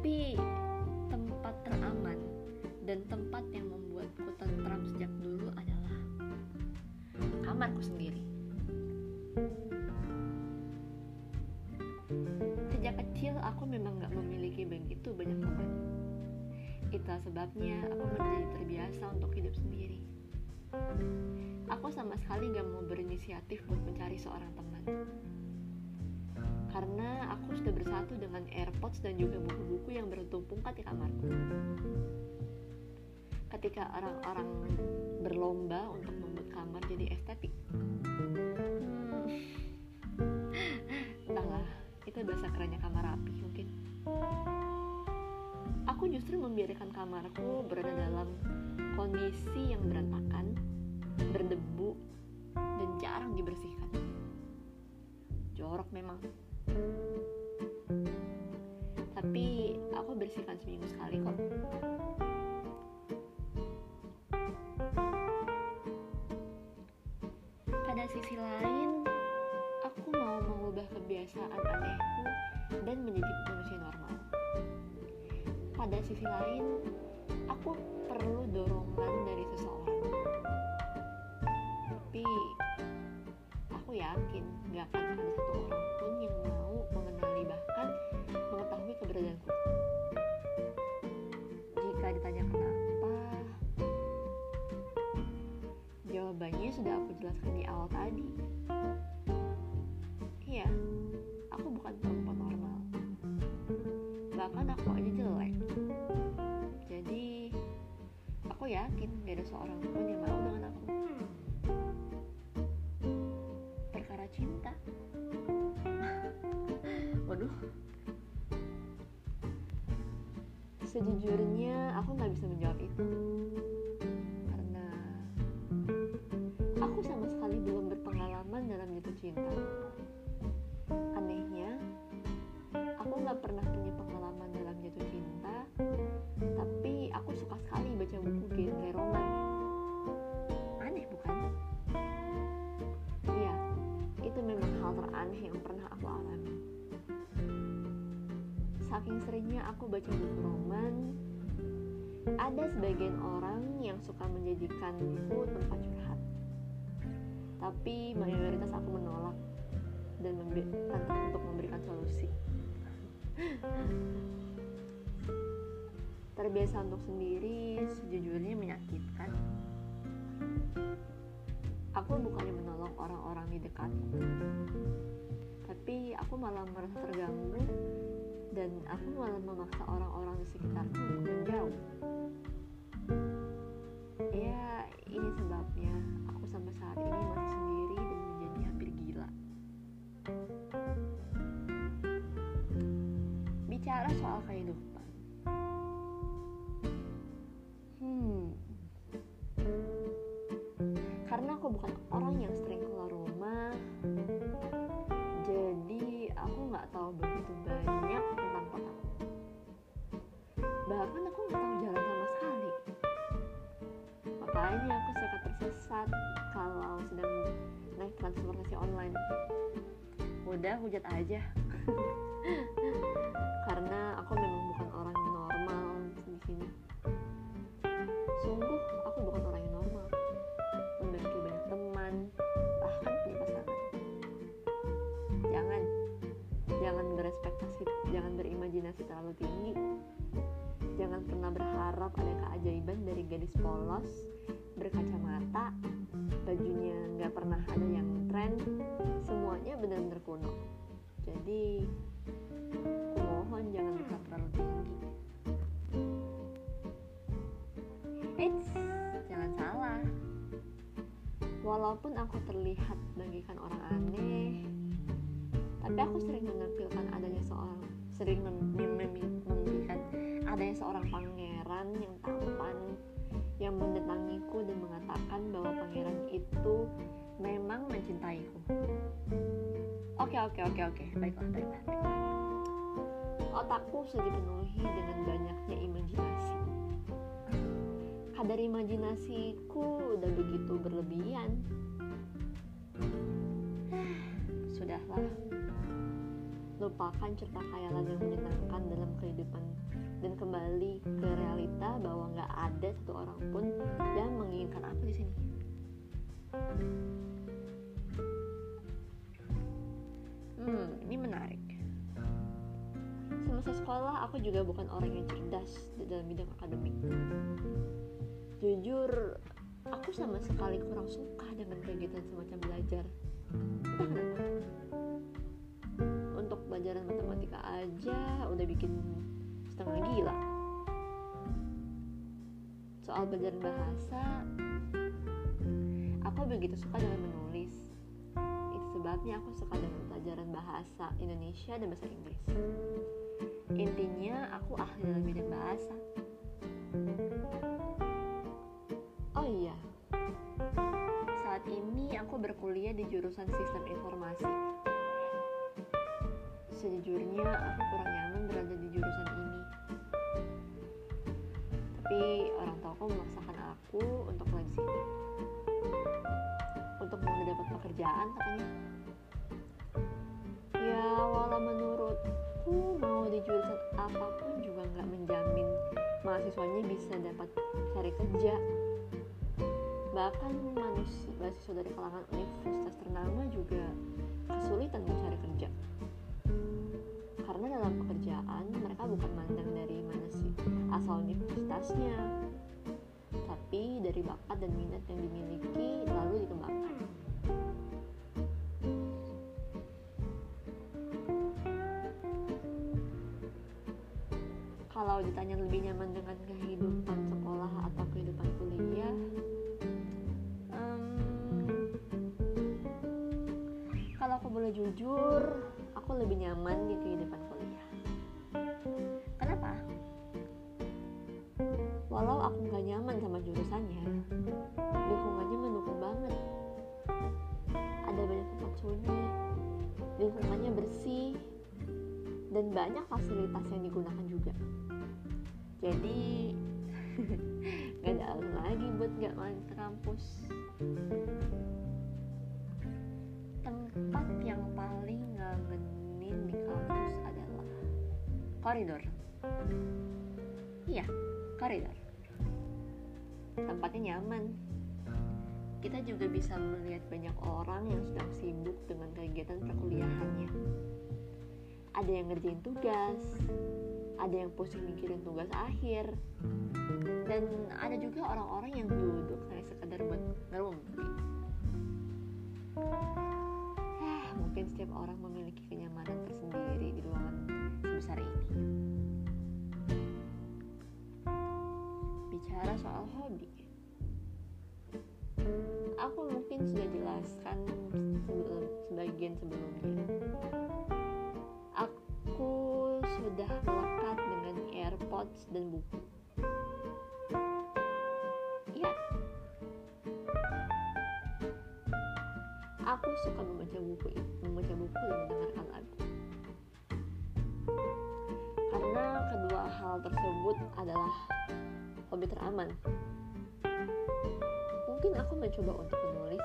tapi tempat teraman dan tempat yang membuatku tentram sejak dulu adalah kamarku sendiri. Sejak kecil aku memang nggak memiliki begitu banyak teman. Itulah sebabnya aku menjadi terbiasa untuk hidup sendiri. Aku sama sekali gak mau berinisiatif buat mencari seorang teman karena aku sudah bersatu dengan AirPods dan juga buku-buku yang bertumpungkan di kamarku. Ketika orang-orang berlomba untuk membuat kamar jadi estetik. Hmm, entahlah itu bahasa kerennya kamar rapi mungkin aku justru membiarkan kamarku berada dalam kondisi yang berantakan berdebu dan jarang dibersihkan. Jorok memang tapi aku bersihkan seminggu sekali kok. Pada sisi lain aku mau mengubah kebiasaan anehku dan menjadi manusia normal. Pada sisi lain aku perlu dorongan dari seseorang jawabannya sudah aku jelaskan di awal tadi. Iya aku bukan perempuan normal. Bahkan aku aja jelek. Jadi aku yakin gak ada seorang pun yang mau dengan aku. Perkara cinta. Waduh. Sejujurnya aku nggak bisa menjawab itu sama sekali belum berpengalaman dalam jatuh cinta. Anehnya aku nggak pernah punya pengalaman dalam jatuh cinta tapi aku suka sekali baca buku genre roman. Aneh bukan? Iya itu memang hal teraneh yang pernah aku alami. Saking seringnya aku baca buku roman ada sebagian orang yang suka menjadikan buku tempat curhat tapi mayoritas aku menolak dan membi- untuk memberikan solusi. Terbiasa untuk sendiri sejujurnya menyakitkan. Aku bukannya menolong orang-orang di dekatku tapi aku malah merasa terganggu dan aku malah memaksa orang-orang di sekitarku untuk menjauh. Ya ini sebabnya aku sampai saat ini bicara soal kehidupan. Hmm. Karena aku bukan orang yang sering keluar rumah jadi aku nggak tahu begitu banyak tentang kotaku bahkan aku nggak tahu jalan sama sekali. Makanya aku suka tersesat kalau sedang naik transportasi online. Udah hujat aja karena aku memang bukan orang yang normal di sini sungguh aku bukan orang yang normal. Memiliki banyak teman bahkan punya pasangan. Jangan. Jangan berespektasi jangan berimajinasi terlalu tinggi. Jangan pernah berharap ada keajaiban dari gadis polos berkacamata bajunya nggak pernah ada yang tren. Semuanya benar-benar kuno. Jadi aku mohon jangan berharap terlalu tinggi. Eits, jangan salah. Walaupun aku terlihat bagikan orang aneh tapi aku sering menampilkan adanya seorang sering mem- mem- mem- memberikan adanya seorang pangeran yang tampan yang mendatangiku dan mengatakan bahwa pangeran itu memang mencintaiku oke oke oke oke. Baiklah baiklah baiklah otakku sudah dipenuhi dengan banyaknya imajinasi. Kadar imajinasiku udah begitu berlebihan. Sudahlah. Lupakan cerita khayalan yang menyenangkan dalam kehidupan. Dan kembali ke realita bahwa nggak ada satu orang pun yang menginginkan aku di sini. Hmm, ini menarik. Semasa sekolah, aku juga bukan orang yang cerdas di dalam bidang akademik. Jujur, aku sama sekali kurang suka dengan kegiatan semacam belajar. Entah kenapa. Untuk pelajaran matematika aja udah bikin setengah gila. Soal belajar bahasa, aku begitu suka dengan menulis. Sebabnya aku suka dengan pelajaran bahasa Indonesia dan bahasa Inggris. Intinya, aku ahli dalam bidang bahasa. Oh iya, saat ini aku berkuliah di jurusan Sistem Informasi. Sejujurnya, aku kurang nyaman berada di jurusan ini. Tapi orang tuaku memaksakan aku untuk di sini. Untuk mau dapat pekerjaan katanya. Ya, walau menurutku mau di jurusan apa pun juga nggak menjamin mahasiswanya bisa dapat cari kerja. Bahkan manusia mahasiswa dari kalangan universitas ternama juga kesulitan mencari kerja. Karena dalam pekerjaan mereka bukan mandang dari mana sih asal universitasnya tapi dari bakat dan minat yang dimiliki lalu dikembangkan. Kalau ditanya lebih nyaman dengan kehidupan sekolah atau kehidupan kuliah? Kalau aku boleh jujur aku lebih nyaman di kehidupan walau aku nggak nyaman sama jurusannya lingkungannya mendukung banget. Ada banyak tempat sunyi lingkungannya bersih dan banyak fasilitas yang digunakan juga. Jadi nggak ada alasan lagi buat nggak main ke kampus. Tempat yang paling ngangenin di kampus adalah koridor. Iya koridor tempatnya nyaman. Kita juga bisa melihat banyak orang yang sedang sibuk dengan kegiatan perkuliahannya. Ada yang ngerjain tugas ada yang pusing mikirin tugas akhir dan ada juga orang-orang yang duduk hanya sekedar buat ngerumpi eh, mungkin setiap orang memiliki kenyamanan tersendiri di ruangan sebesar ini bicara soal hobi. Aku mungkin sudah jelaskan sebelum, sebagian sebelumnya. Aku sudah melekat dengan AirPods dan buku. Ya aku suka membaca buku membaca buku dan mendengarkan lagu. Karena kedua hal tersebut adalah hobi teraman. Mungkin aku mencoba untuk menulis.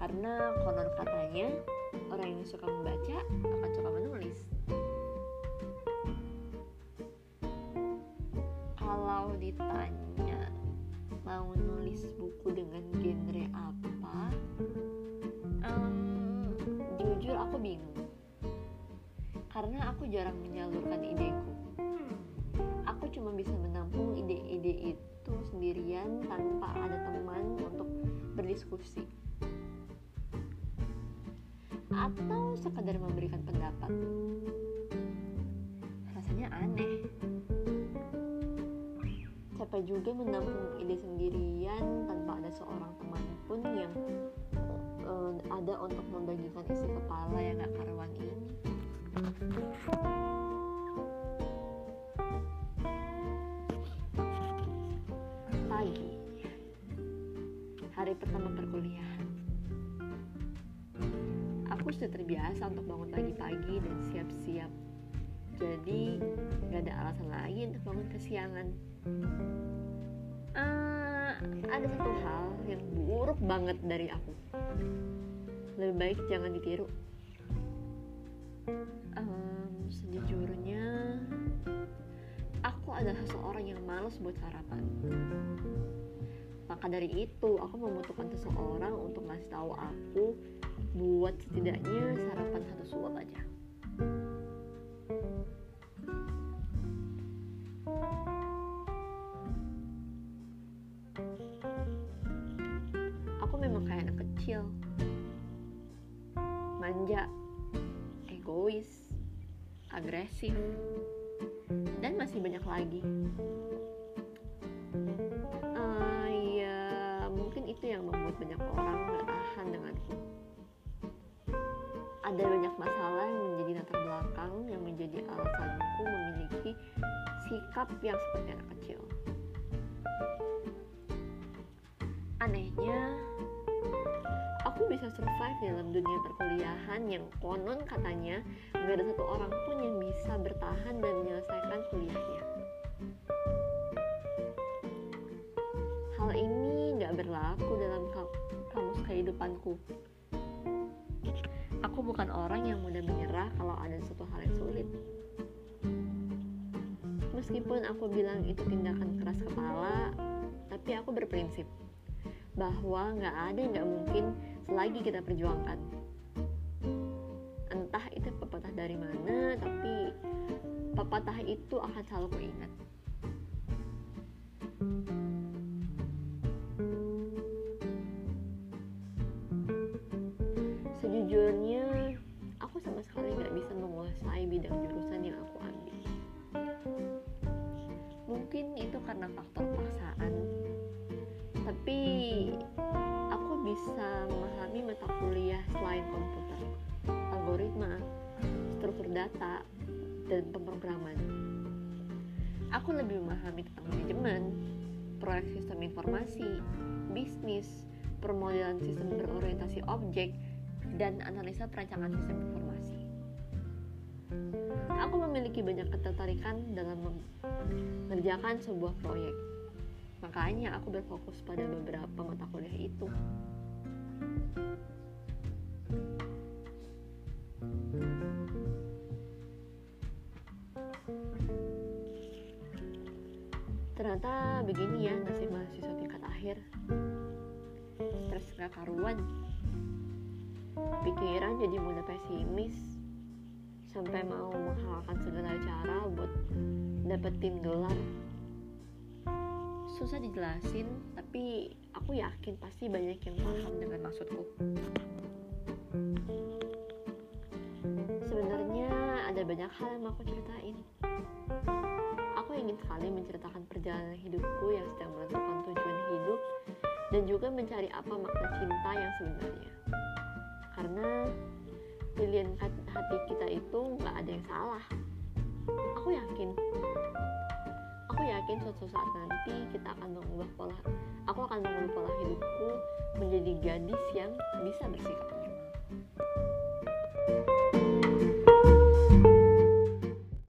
Karena konon katanya orang yang suka membaca akan suka menulis. Kalau ditanya mau nulis buku dengan genre apa um, jujur aku bingung. Karena aku jarang menyalurkan ideku berdiskusi atau sekadar memberikan pendapat? Rasanya aneh. Capek juga menampung ide sendirian tanpa ada seorang teman pun yang uh, ada untuk membagikan isi kepala yang gak karuan ini pertama perkuliahan. Aku sudah terbiasa untuk bangun pagi-pagi dan siap-siap. Jadi gak ada alasan lagi untuk bangun kesiangan. Uh, ada satu hal yang buruk banget dari aku. Lebih baik jangan ditiru. Um, sejujurnya aku adalah seorang yang males buat sarapan maka dari itu aku membutuhkan seseorang untuk ngasih tahu aku buat setidaknya sarapan satu suap aja. Aku memang kayak anak kecil. Manja egois agresif dan masih banyak lagi itu yang membuat banyak orang gak tahan denganku ada banyak masalah yang menjadi latar belakang yang menjadi alasanku memiliki sikap yang seperti anak kecil. Anehnya aku bisa survive dalam dunia perkuliahan yang konon katanya gak ada satu orang pun yang bisa bertahan dan menyelesaikan kuliahnya tidak berlaku dalam kamus kehidupanku. Aku bukan orang yang mudah menyerah kalau ada suatu hal yang sulit. Meskipun aku bilang itu tindakan keras kepala, tapi aku berprinsip bahwa nggak ada yang nggak mungkin selagi kita perjuangkan. Entah itu pepatah dari mana, tapi pepatah itu akan selalu kuingat. sejujurnya memahami tentang manajemen proyek sistem informasi bisnis permodelan sistem berorientasi objek dan analisa perancangan sistem informasi. Aku memiliki banyak ketertarikan dalam mengerjakan sebuah proyek. Makanya aku berfokus pada beberapa mata kuliah itu. Ternyata begini ya nasib mahasiswa tingkat akhir. Stres gak karuan. Pikiran jadi mudah pesimis. Sampai mau menghalalkan segala cara buat dapetin gelar susah dijelasin tapi aku yakin pasti banyak yang paham dengan maksudku. Sebenarnya ada banyak hal yang mau aku ceritain ingin sekali menceritakan perjalanan hidupku yang sedang menentukan tujuan hidup dan juga mencari apa makna cinta yang sebenarnya. Karena pilihan hati kita itu nggak ada yang salah. Aku yakin. Aku yakin suatu saat nanti kita akan mengubah pola aku akan mengubah pola hidupku menjadi gadis yang bisa bersikap